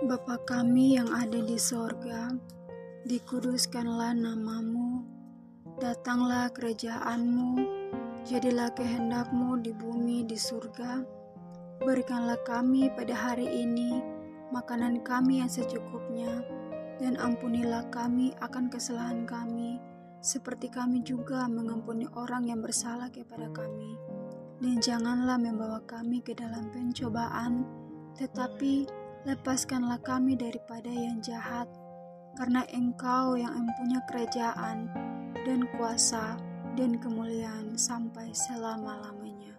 Bapa kami yang ada di sorga, dikuduskanlah namamu, datanglah kerajaanmu, jadilah kehendakmu di bumi di surga. Berikanlah kami pada hari ini makanan kami yang secukupnya, dan ampunilah kami akan kesalahan kami, seperti kami juga mengampuni orang yang bersalah kepada kami. Dan janganlah membawa kami ke dalam pencobaan, tetapi lepaskanlah kami daripada yang jahat, karena Engkau yang mempunyai kerajaan dan kuasa dan kemuliaan sampai selama-lamanya.